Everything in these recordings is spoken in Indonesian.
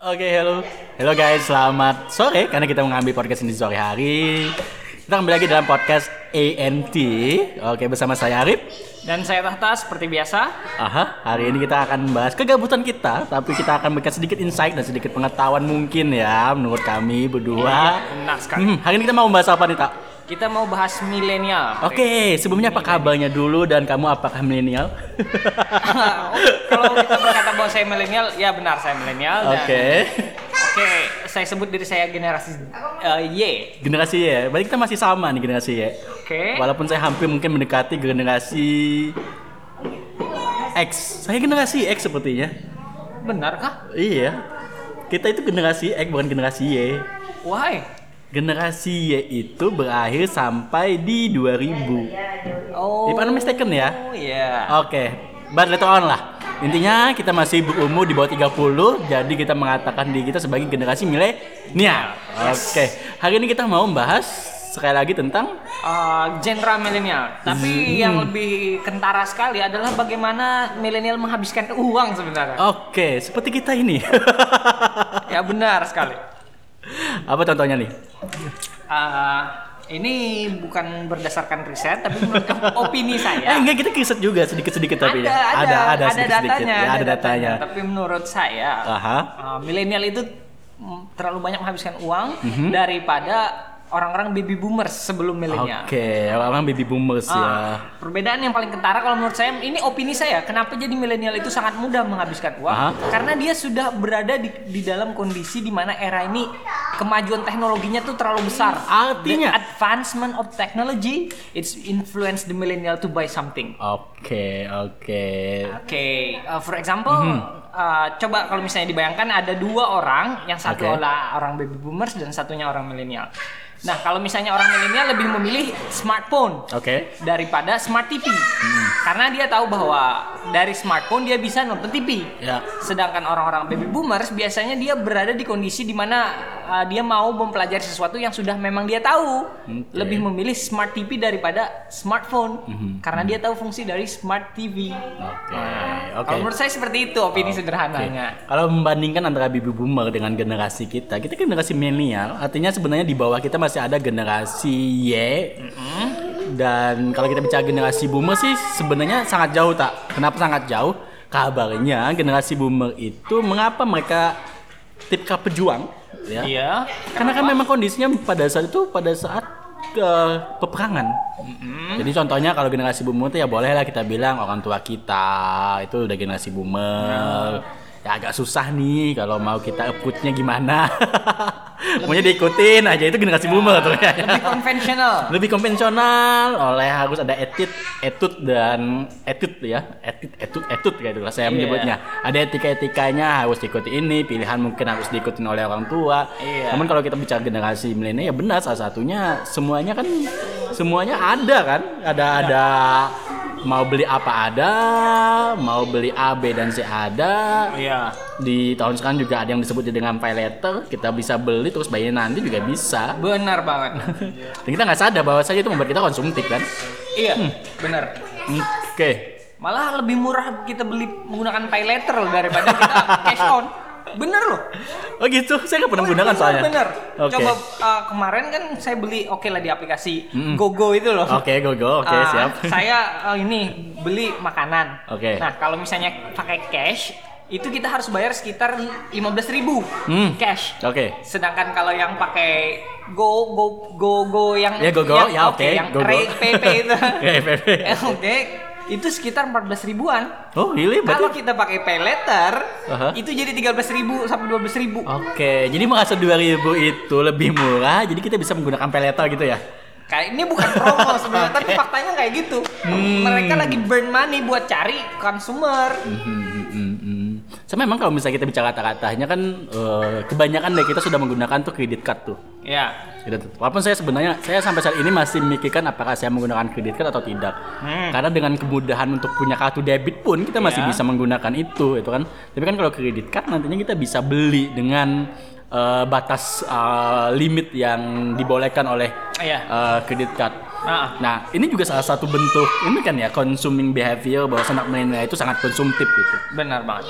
Oke, halo. Halo guys, selamat sore karena kita mengambil podcast ini sore hari. Kita kembali lagi dalam podcast ANT. Oke, bersama saya Arif. Dan saya Tahta seperti biasa. Aha, hari ini kita akan membahas kegabutan kita, tapi kita akan memberikan sedikit insight dan sedikit pengetahuan mungkin ya menurut kami berdua. Benar sekali. Hmm, hari ini kita mau membahas apa nih, Tak? Kita mau bahas milenial. Oke, sebelumnya apa kabarnya dulu dan kamu apakah milenial? Kalau kita berkata bahwa saya milenial, ya benar saya milenial. Oke. Oke, saya sebut diri saya generasi eh, Y. Generasi Y, berarti kita masih sama nih generasi Y. Oke. Walaupun saya hampir mungkin mendekati generasi X. Saya generasi X sepertinya. Benar kah? Iya. Kita itu generasi X bukan generasi Y. Why? Generasi Y itu berakhir sampai di 2000. Oh. If I'm mistaken ya. Oh iya. Oke, but later on lah. Intinya kita masih berumur di bawah 30, jadi kita mengatakan diri kita sebagai generasi milenial. Oke, hari ini kita mau membahas sekali lagi tentang genre milenial. Tapi Hmm. yang lebih kentara sekali adalah bagaimana milenial menghabiskan uang sebenarnya. Oke, seperti kita ini. Ya benar sekali. Apa contohnya nih? Eh, ini bukan berdasarkan riset, tapi menurut opini Eh saya. enggak kita riset juga sedikit-sedikit tapi ada, ya. ada, ada, ada, sedikit-sedikit. datanya, Ya, ada datanya. Tapi menurut saya, Aha. uh, milenial itu mm, terlalu banyak menghabiskan uang Mhm. daripada orang-orang baby boomers sebelum milenial. Oke, orang baby boomers ya. Ah, perbedaan yang paling kentara kalau menurut saya ini opini saya kenapa jadi milenial itu sangat mudah menghabiskan uang Aha. karena dia sudah berada di, di dalam kondisi di mana era ini kemajuan teknologinya tuh terlalu besar Artinya? the advancement of technology it's influence the millennial to buy something Oke, oke. Oke, uh, for example, Mhm. uh, coba kalau misalnya dibayangkan ada dua orang, yang satu adalah orang baby boomers dan satunya orang milenial. Nah, kalau misalnya orang milenial lebih memilih smartphone Oke. daripada smart TV, Hmm. karena dia tahu bahwa dari smartphone dia bisa nonton TV. Ya. Sedangkan orang-orang baby boomers biasanya dia berada di kondisi di mana uh, dia mau mempelajari sesuatu yang sudah memang dia tahu, Oke. lebih memilih smart TV daripada smartphone, Mhm. karena dia tahu fungsi dari smart TV. Oke. Nah, Oke. Kalau menurut saya seperti itu opini Oke. sederhananya. Kalau membandingkan antara baby boomer dengan generasi kita, kita kan generasi milenial, artinya sebenarnya di bawah kita masih ada generasi Y. Dan kalau kita bicara generasi boomer sih sebenarnya sangat jauh tak. Kenapa sangat jauh? Kabarnya generasi boomer itu mengapa mereka tipikal pejuang ya? Iya. Karena kan memang kondisinya pada saat itu pada saat ke peperangan. Jadi contohnya kalau generasi boomer itu ya bolehlah kita bilang orang tua kita itu udah generasi boomer. Ya agak susah nih kalau mau kita approach-nya gimana. Maunya diikutin aja itu generasi boomer tuh ya. Lebih konvensional. Lebih konvensional oleh harus ada etit, etut dan etut ya. Etit, etut, etut kayak itu lah saya Iya. menyebutnya. Ada etika-etikanya harus diikuti ini, pilihan mungkin harus diikutin oleh orang tua. Iya. Namun kalau kita bicara generasi milenial ya benar salah satunya semuanya kan semuanya ada kan? Ada ada mau beli apa ada, mau beli A, B dan C ada. Iya. Di tahun sekarang juga ada yang disebut dengan pay letter, kita bisa beli terus bayar nanti juga bisa. Benar banget. Dan kita nggak sadar bahwa saja itu membuat kita konsumtif kan? iya, benar. Oke. Malah lebih murah kita beli menggunakan pay letter daripada kita cash on. Bener loh. Oh gitu, saya nggak pernah menggunakan Bener, soalnya. Bener. Oke. Coba uh, kemarin kan saya beli oke lah di aplikasi GoGo itu loh. Oke, go go. Oke, Uh, siap. Saya uh, ini beli makanan. Oke. Nah, kalau misalnya pakai cash, itu kita harus bayar sekitar 15.000 Hmm. cash. Oke. Sedangkan kalau yang pakai Go Go Go Go yang Ya, GoGo, yang, ya, oke, yang GoGo. Ray PP itu. PP. Oke. Itu sekitar 14 ribuan. Oh, really? Kalau Berarti kita pakai pay letter, Aha. itu jadi 13.000 sampai 12.000. Oke, jadi merasa 2000 itu lebih murah, jadi kita bisa menggunakan pay letter gitu ya? Kayak ini bukan promo sebenarnya, tapi faktanya kayak gitu. Hmm. Mereka lagi burn money buat cari consumer. Hmm, hmm, hmm. Sama memang kalau misalnya kita bicara kata-katanya kan eh, kebanyakan dari kita sudah menggunakan tuh kredit card tuh. Ya. Gitu. Walaupun saya sebenarnya saya sampai saat ini masih memikirkan apakah saya menggunakan kredit card atau tidak. Hmm. Karena dengan kemudahan untuk punya kartu debit pun kita masih Iya. bisa menggunakan itu, itu kan. Tapi kan kalau kredit card nantinya kita bisa beli dengan eh, batas eh, limit yang dibolehkan oleh Iya. eh, kredit card. Ah. Nah, ini juga salah satu bentuk ini kan ya consuming behavior bahwa anak milenial itu sangat konsumtif gitu. Benar banget.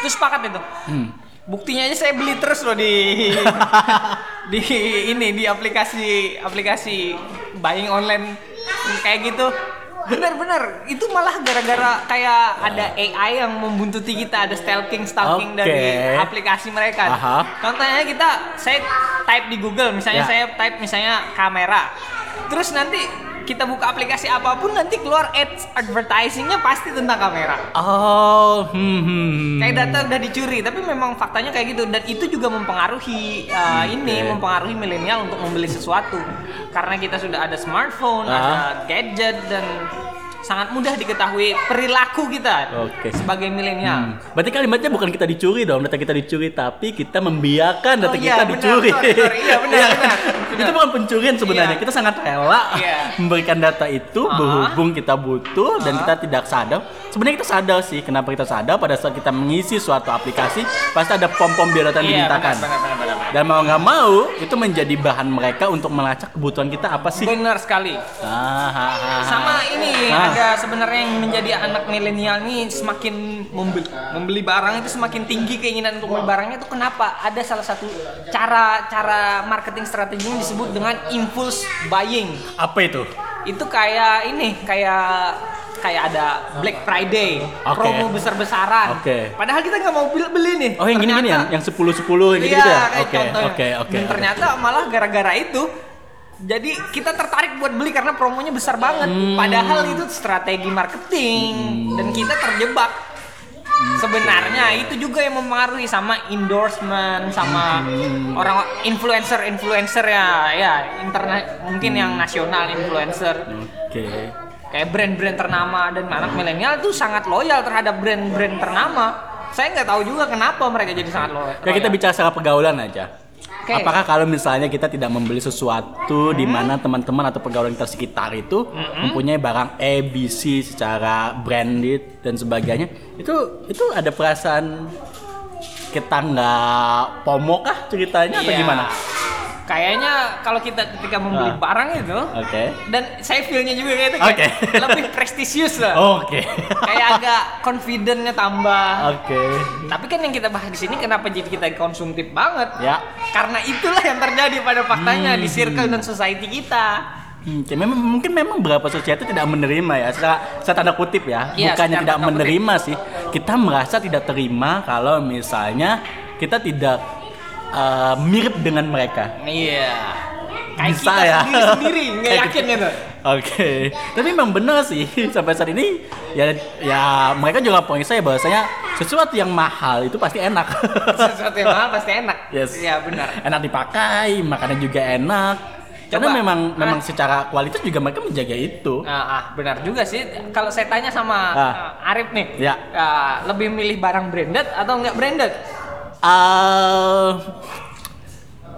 Itu sepakat itu. Hmm. Buktinya aja saya beli terus loh di di ini di aplikasi aplikasi buying online kayak gitu. Bener-bener itu malah gara-gara kayak ada AI yang membuntuti kita ada stalking stalking Oke. dari aplikasi mereka. Aha. Contohnya kita saya type di Google misalnya Ya. saya type misalnya kamera. Terus nanti kita buka aplikasi apa pun nanti keluar ads advertisingnya pasti tentang kamera. Oh, hmm, hmm. Kayak data udah dicuri, tapi memang faktanya kayak gitu dan itu juga mempengaruhi uh, ini mempengaruhi milenial untuk membeli sesuatu karena kita sudah ada smartphone, Ah. ada gadget dan sangat mudah diketahui perilaku kita Oke. sebagai milenial. Berarti kalimatnya bukan kita dicuri dong, data kita dicuri, tapi kita membiarkan data Oh, kita iya, benar, dicuri. sorry, sorry. Iya, benar, Iya. benar, Itu bukan pencurian sebenarnya. Iya. Kita sangat rela Iya. memberikan data itu Ah. berhubung kita butuh dan Ah. kita tidak sadar. Sebenarnya kita sadar sih. Kenapa kita sadar pada saat kita mengisi suatu aplikasi pasti ada pom-pom biodata yang Iya, dimintakan. benar, benar, benar, benar. Dan mau nggak mau itu menjadi bahan mereka untuk melacak kebutuhan kita apa sih? Benar sekali. Ah, ah, ah, ah. Sama ini Ah. Ada sebenarnya yang menjadi anak milenial nih semakin membeli membeli barang itu semakin tinggi keinginan untuk beli barangnya itu kenapa? Ada salah satu cara cara marketing strateginya disebut dengan impulse buying. Apa itu? Itu kayak ini kayak kayak ada Black Friday, Oke. promo besar-besaran. Oke. Padahal kita nggak mau beli, beli nih. Oh yang gini-gini ya? Yang 10-10 gitu, Iya, gitu ya? kayak Oke, oke, oke. Dan oke. ternyata malah gara-gara itu jadi kita tertarik buat beli karena promonya besar banget. Hmm. Padahal itu strategi marketing dan kita terjebak. Sebenarnya itu juga yang mempengaruhi sama endorsement sama Hmm. orang influencer-influencer ya, ya internet mungkin yang nasional influencer Oke. kayak brand-brand ternama dan anak milenial tuh sangat loyal terhadap brand-brand ternama. Saya nggak tahu juga kenapa mereka jadi sangat loyal. Ya kita bicara secara pergaulan aja. Oke. Apakah kalau misalnya kita tidak membeli sesuatu di mana teman-teman atau pergaulan kita sekitar itu mempunyai barang A, B, C secara branded dan sebagainya, itu itu ada perasaan kita nggak pomo kah ceritanya atau Iya. gimana? Kayaknya kalau kita ketika membeli Ah. barang itu Oke. dan saya feelnya juga kayak itu kayak Oke. lebih prestisius lah. Oke. Kayak agak confidentnya tambah. Oke. Tapi kan yang kita bahas di sini kenapa jadi kita konsumtif banget? Ya. Karena itulah yang terjadi pada faktanya di circle dan society kita. Hmm, memang mungkin memang beberapa society tidak menerima ya, secara, secara tanda kutip ya, Iya, bukannya tidak tanda kutip. menerima sih. Kita merasa tidak terima kalau misalnya kita tidak uh, mirip dengan mereka. Iya. Kayak Bisa kita ya. sendiri sendiri nggak yakin gitu. Oke, tapi memang benar sih sampai saat ini ya ya mereka juga poin saya bahwasanya sesuatu yang mahal itu pasti enak. Sesuatu yang mahal pasti enak. Yes. Iya benar. enak dipakai, makanan juga enak. Karena Coba. memang Ah. memang secara kualitas juga mereka menjaga itu. Nah, ah, benar juga sih. Kalau saya tanya sama Ah. ah, Arif nih, Ya. ah, lebih milih barang branded atau enggak branded? Eh,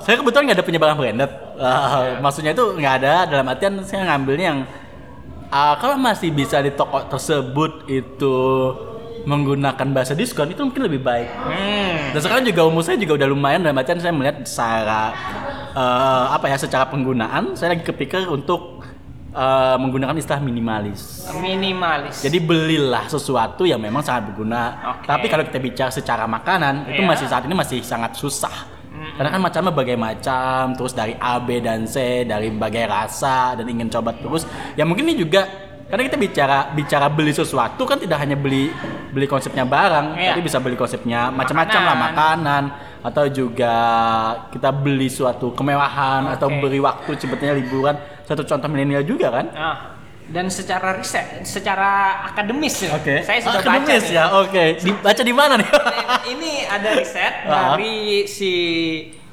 saya kebetulan nggak ada punya barang branded. Eh, Maksudnya itu nggak ada dalam artian saya ngambilnya yang eh, kalau masih bisa di toko tersebut itu menggunakan bahasa diskon itu mungkin lebih baik. Hmm. Dan sekarang juga umur saya juga udah lumayan dalam artian saya melihat secara eh, apa ya secara penggunaan saya lagi kepikir untuk eh, menggunakan istilah minimalis. Minimalis. Jadi belilah sesuatu yang memang sangat berguna. Oke. Tapi kalau kita bicara secara makanan, itu Iya. masih saat ini masih sangat susah. Karena kan macamnya berbagai macam, terus dari A, B, dan C, dari berbagai rasa dan ingin coba terus. Ya mungkin ini juga karena kita bicara bicara beli sesuatu kan tidak hanya beli beli konsepnya barang, Iya. tapi bisa beli konsepnya macam-macam lah Makanan. atau juga kita beli suatu kemewahan atau Oke. beri waktu sebetulnya liburan. Satu contoh milenial juga kan? Nah, dan secara riset, secara akademis, ya, Oke. saya sudah baca Akademis nih. ya, oke. Dibaca di mana nih? Ini ada riset Ah. dari si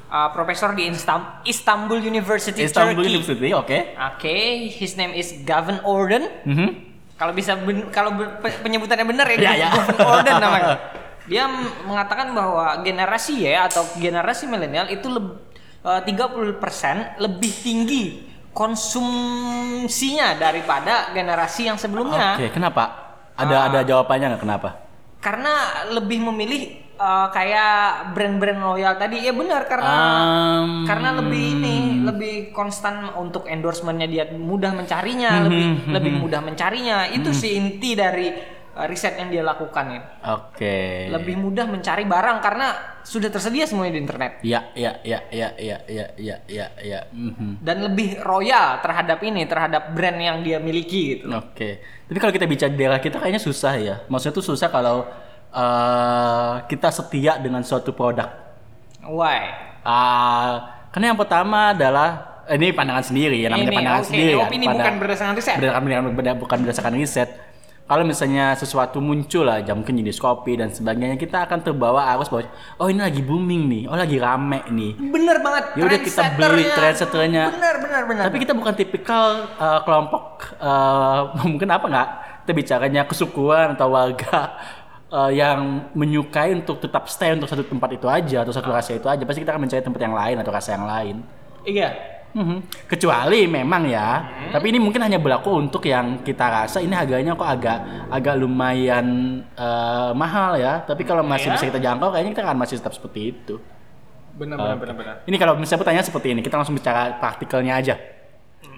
uh, profesor di Instam- Istanbul University Istanbul Turkey. University, oke. Oke, his name is Gavin Orden. Mhm. Kalau bisa kalau penyebutannya benar ya, Ya, ya. Gavin Orden namanya. Dia mengatakan bahwa generasi Y atau generasi milenial itu leb- eh, 30% lebih tinggi konsumsinya daripada generasi yang sebelumnya. Oke, kenapa? Ada Ah. ada jawabannya nggak kenapa? Karena lebih memilih eh, kayak brand-brand loyal tadi. Ya benar karena Um, karena lebih ini lebih konstan untuk endorsementnya dia mudah mencarinya Hmm, lebih hmm, lebih mudah mencarinya itu sih inti dari uh, Eh, riset yang dia lakukan ya. Oke. Okay. Lebih mudah mencari barang karena sudah tersedia semuanya di internet. Iya, iya, iya, iya, iya, iya, iya, iya. Ya. Mm-hmm. Dan lebih royal terhadap ini, terhadap brand yang dia miliki gitu. Oke. Okay. Tapi kalau kita bicara daerah kita kayaknya susah ya. Maksudnya tuh susah kalau uh, kita setia dengan suatu produk. Why? Uh, karena yang pertama adalah eh, ini pandangan sendiri ya namanya ini, pandangan okay. sendiri ini ya. opini bukan berdasarkan riset berdasarkan, bukan berdasarkan riset kalau misalnya sesuatu muncul aja mungkin jenis kopi dan sebagainya kita akan terbawa arus bahwa oh ini lagi booming nih, oh lagi rame nih. Bener banget. Ya udah kita beli trendsetternya. Bener, bener, bener. Tapi kita bukan tipikal uh, kelompok uh, mungkin apa nggak? Kita bicaranya kesukuan atau warga uh, yang menyukai untuk tetap stay untuk satu tempat itu aja atau satu rasa itu aja. Pasti kita akan mencari tempat yang lain atau rasa yang lain. Iya. Mhm. Kecuali memang ya, tapi ini mungkin hanya berlaku untuk yang kita rasa ini harganya kok agak agak lumayan uh, mahal ya. Tapi kalau masih Iya. bisa kita jangkau, kayaknya kita akan masih tetap seperti itu. Bener, bener, bener, bener. Ini kalau misalnya pertanyaan seperti ini, kita langsung bicara praktikalnya aja.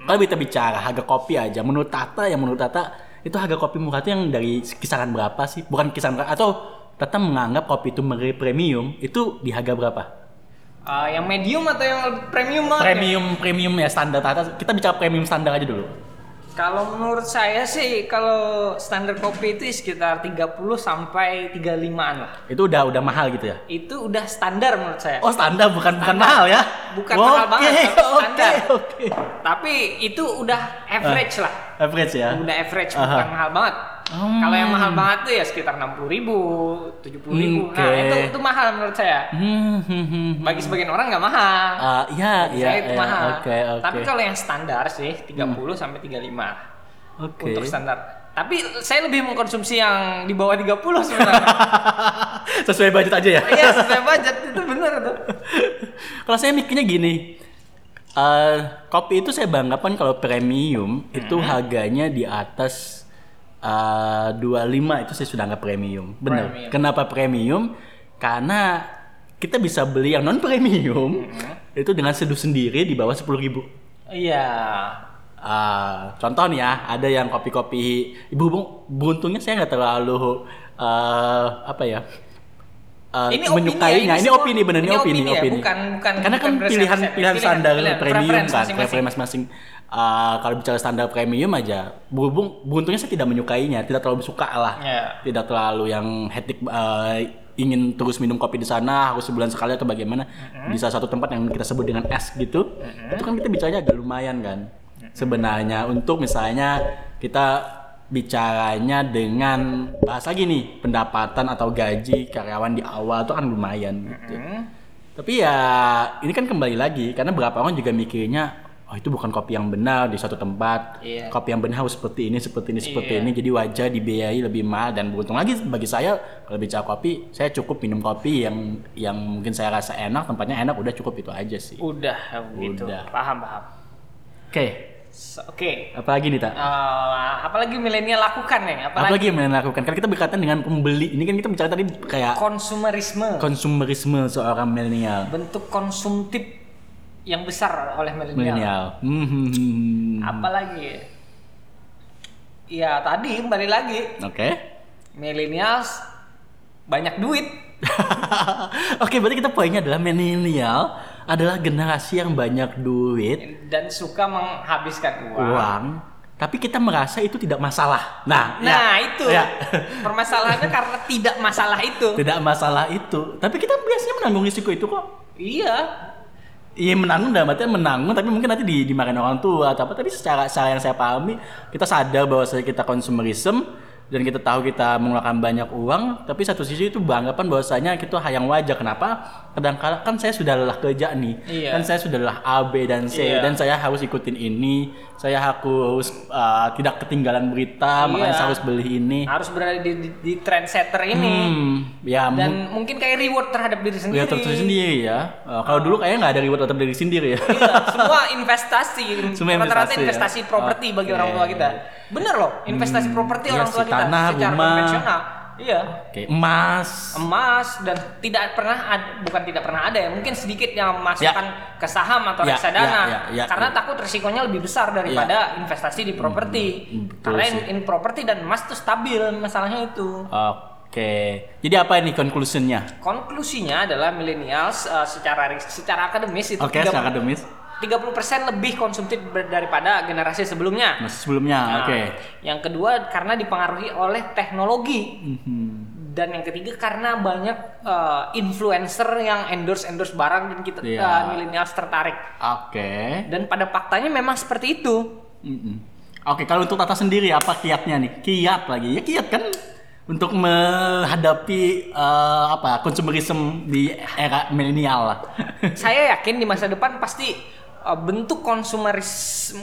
Kalau kita bicara harga kopi aja, menurut Tata yang menurut Tata itu harga kopi murah itu yang dari kisaran berapa sih? Bukan kisaran atau Tata menganggap kopi itu premium itu di harga berapa? Uh, yang medium atau yang premium banget? nih? Premium premium ya standar Tata. Kita bicara premium standar aja dulu. Kalau menurut saya sih kalau standar kopi itu sekitar 30 sampai 35-an lah. Itu udah udah mahal gitu ya? Itu udah standar menurut saya. Oh standar bukan bukan mahal ya? Bukan mahal banget, tapi Oke standar. oke. Tapi itu udah average lah. Average ya? Udah average Aha. bukan mahal banget. Hmm. Kalau yang mahal banget tuh ya sekitar 60 ribu, 70 ribu. Oke. Nah itu, itu mahal menurut saya. Hmm, hmm, hmm, hmm. Bagi sebagian orang nggak mahal. Ah, iya iya. saya itu iya. mahal. Oke oke. Tapi kalau yang standar sih 30 sampai 35 Oke. untuk standar. Tapi saya lebih mengkonsumsi yang di bawah 30 sebenarnya. Sesuai budget aja ya? Iya, sesuai budget itu benar tuh. kalau saya mikirnya gini, eh, kopi itu saya banggakan kalau premium itu Hmm. harganya di atas eh, 25 itu saya sudah anggap premium. Benar. Premium. Kenapa premium? Karena kita bisa beli yang non premium Hmm. itu dengan seduh sendiri di bawah 10.000 ribu. Iya. Ah, contoh nih ya, ada yang kopi-kopi ibu Bung, beruntungnya saya nggak terlalu eh, apa ya Ini menyukainya. ya, ini semua- opini bener ini ini opini, opini ya, opini. bukan- bukan- Karena kan bukan pilihan pilihan Pilihan- standar pilihan, premium preference kan, preference masing-masing. Ah, kalau bicara standar premium aja, berhubung beruntungnya saya tidak menyukainya, tidak terlalu suka lah, Iya. tidak terlalu yang hektik eh, ingin terus minum kopi di sana harus sebulan sekali atau bagaimana di salah satu tempat yang kita sebut dengan es gitu, itu kan kita bicaranya agak lumayan kan sebenarnya untuk misalnya kita bicaranya dengan bahasa gini pendapatan atau gaji karyawan di awal itu kan lumayan gitu. Tapi ya ini kan kembali lagi karena berapa orang juga mikirnya oh itu bukan kopi yang benar di suatu tempat. Iya. Kopi yang benar harus seperti ini, seperti ini, seperti Iya. ini. Jadi wajar dibiayai lebih mahal dan beruntung lagi bagi saya kalau bicara kopi, saya cukup minum kopi yang yang mungkin saya rasa enak, tempatnya enak, udah cukup itu aja sih. Udah gitu. Udah. Paham, paham. Oke, So, Oke. apalagi nih tak? Eh, apalagi milenial lakukan nih? Apalagi, Apalagi yang melakukan? Karena kita berkaitan dengan pembeli. Ini kan kita bicara tadi kayak konsumerisme. konsumerisme seorang milenial. bentuk konsumtif yang besar oleh milenial. Milenial. Hmm, hmm, hmm. Apalagi? Ya tadi kembali lagi Oke. millennials banyak duit. Oke, berarti kita poinnya adalah milenial adalah generasi yang banyak duit, dan suka menghabiskan uang. uang, tapi kita merasa itu tidak masalah. Nah, Nah, ya, itu. ya. Permasalahannya karena tidak masalah itu. tidak masalah itu. Tapi kita biasanya menanggung risiko itu kok. Iya. Iya menanggung dalam artian menanggung tapi mungkin nanti di dimarahin orang tua atau apa tapi secara secara yang saya pahami kita sadar bahwa kita konsumerisme dan kita tahu kita mengeluarkan banyak uang tapi satu sisi itu beranggapan bahwasanya itu hal yang wajar kenapa kadang-kala kan saya sudah lelah kerja nih Iya. kan saya sudah lelah A B dan C Iya. dan saya harus ikutin ini saya harus uh, tidak ketinggalan berita makanya Iya. saya harus beli ini Harus berada di, di, di trendsetter ini. hmm, ya mu- Dan mungkin kayak reward terhadap diri sendiri. ya terus sendiri ya Uh, kalau dulu kayaknya nggak ada reward tetap diri sendiri ya Iya, semua investasi. Rata-rata investasi ya? investasi properti bagi Oke. orang tua kita. Bener loh, investasi properti iya orang tua sih, kita tanah, secara rumah. konvensional. Iya. Oke, emas. emas dan tidak pernah ad- bukan tidak pernah ada ya mungkin sedikit yang memasukkan ke saham atau Ya, reksadana ya, ya, ya, karena ya. takut risikonya lebih besar daripada investasi di properti hmm, betul karena in, properti dan emas tuh stabil masalahnya itu Oke. Jadi apa ini conclusionnya? konklusinya adalah millennials eh, secara secara akademis itu Oke, 30 secara akademis. 30% lebih konsumtif daripada generasi sebelumnya sebelumnya, Nah, oke. Yang kedua karena dipengaruhi oleh teknologi. Mhm. Dan yang ketiga karena banyak eh, influencer yang endorse endorse barang dan kita Iya. eh, millennials tertarik. Oke. Dan pada faktanya memang seperti itu. Mm-mm. Oke, kalau untuk Tata sendiri apa kiatnya nih? Kiat lagi. Ya kiat kan untuk menghadapi eh, apa konsumerisme di era milenial lah. Saya yakin di masa depan pasti eh, bentuk konsumeris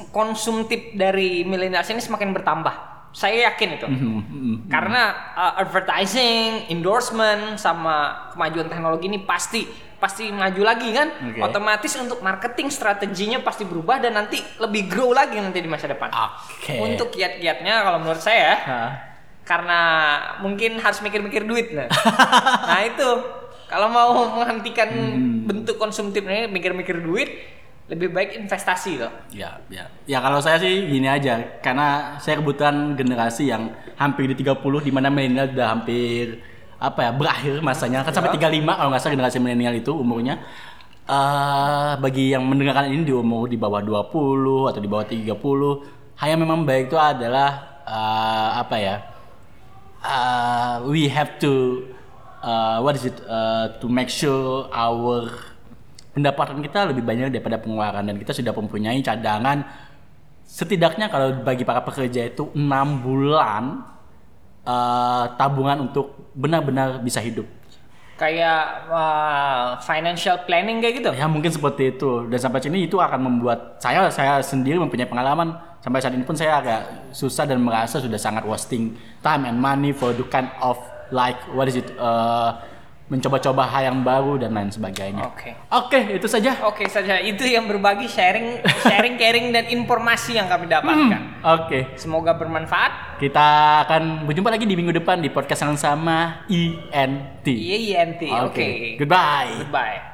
konsumtif dari millennials ini semakin bertambah. Saya yakin itu. Mhm. Karena uh, advertising, endorsement sama kemajuan teknologi ini pasti pasti maju lagi kan. Oke. Otomatis untuk marketing strateginya pasti berubah dan nanti lebih grow lagi nanti di masa depan. Oke. Untuk kiat-kiatnya kalau menurut saya Hah. karena mungkin harus mikir-mikir duit nah. nah itu kalau mau menghentikan Hmm. bentuk konsumtif ini mikir-mikir duit lebih baik investasi loh. Ya, ya. Ya kalau saya sih gini aja, karena saya kebetulan generasi yang hampir di 30 di mana milenial udah hampir apa ya, berakhir masanya. Kan sampai 35 kalau nggak salah generasi milenial itu umurnya. eh bagi yang mendengarkan ini di umur di bawah 20 atau di bawah 30, hal yang memang baik itu adalah eh, apa ya? eh, we have to uh, what is it uh, to make sure our pendapatan kita lebih banyak daripada pengeluaran. Dan kita sudah mempunyai cadangan. Setidaknya kalau bagi para pekerja itu enam bulan uh, tabungan untuk benar-benar bisa hidup. Kayak uh, financial planning kayak gitu. ya mungkin seperti itu. Dan sampai sini itu akan membuat saya saya sendiri mempunyai pengalaman. Sampai saat ini pun saya agak susah dan merasa sudah sangat wasting time and money for the kind of like what is it uh, mencoba-coba hal yang baru dan lain sebagainya Oke. oke itu saja Oke saja itu yang berbagi sharing sharing caring dan informasi yang kami dapatkan. oke Semoga bermanfaat. kita akan berjumpa lagi di minggu depan di podcast yang sama INT Iya, INT. Oke. goodbye Goodbye.